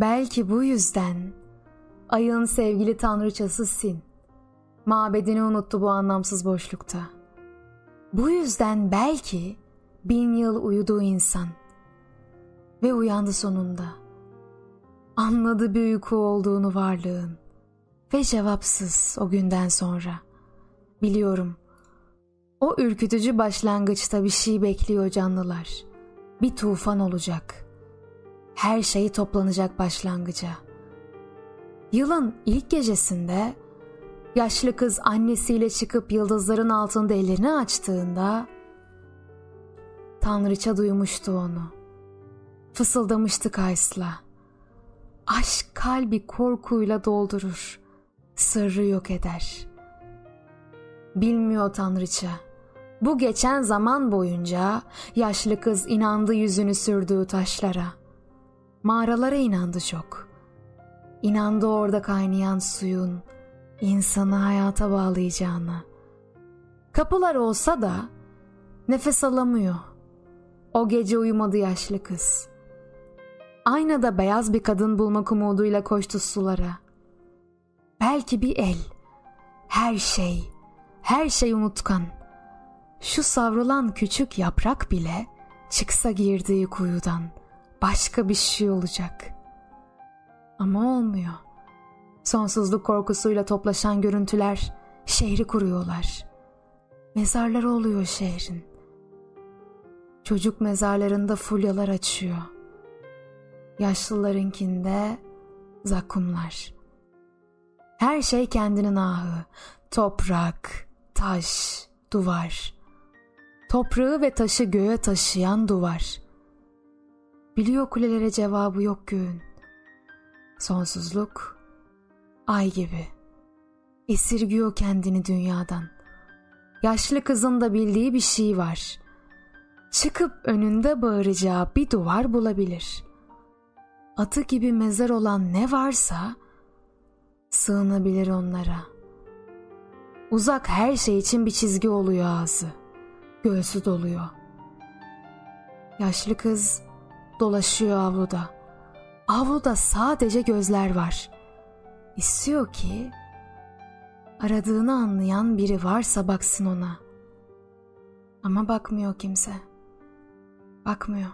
Belki bu yüzden ayın sevgili tanrıçası Sin. Mabedini unuttu bu anlamsız boşlukta. Bu yüzden belki bin yıl uyuduğu insan ve uyandı sonunda. Anladı bir olduğunu varlığın ve cevapsız o günden sonra. Biliyorum o ürkütücü başlangıçta bir şey bekliyor canlılar. Bir tufan olacak. Her şey toplanacak başlangıca. Yılın ilk gecesinde yaşlı kız annesiyle çıkıp yıldızların altında ellerini açtığında Tanrıça duymuştu onu. Fısıldamıştı Kays'la. Aşk kalbi korkuyla doldurur, sırrı yok eder. Bilmiyor Tanrıça. Bu geçen zaman boyunca yaşlı kız inandı yüzünü sürdüğü taşlara. Mağaralara inandı çok. İnandı orada kaynayan suyun insanı hayata bağlayacağına. Kapılar olsa da nefes alamıyor. O gece uyumadı yaşlı kız. Aynada beyaz bir kadın bulmak umuduyla koştu sulara. Belki bir el, her şey, her şey unutkan. Şu savrulan küçük yaprak bile çıksa girdiği kuyudan başka bir şey olacak. Ama olmuyor. Sonsuzluk korkusuyla toplaşan görüntüler şehri kuruyorlar. Mezarları oluyor şehrin. Çocuk mezarlarında fulyalar açıyor. Yaşlılarınkinde zakumlar. Her şey kendinin ahı. Toprak, taş, duvar. Toprağı ve taşı göğe taşıyan duvar. Biliyor kulelere cevabı yok göğün. Sonsuzluk, ay gibi. Esirgiyor kendini dünyadan. Yaşlı kızın da bildiği bir şey var. Çıkıp önünde bağıracağı bir duvar bulabilir. Atı gibi mezar olan ne varsa sığınabilir onlara. Uzak her şey için bir çizgi oluyor ağzı. Göğsü doluyor. Yaşlı kız dolaşıyor avluda. Avluda sadece gözler var. İstiyor ki aradığını anlayan biri varsa baksın ona. Ama bakmıyor kimse. Bakmıyor.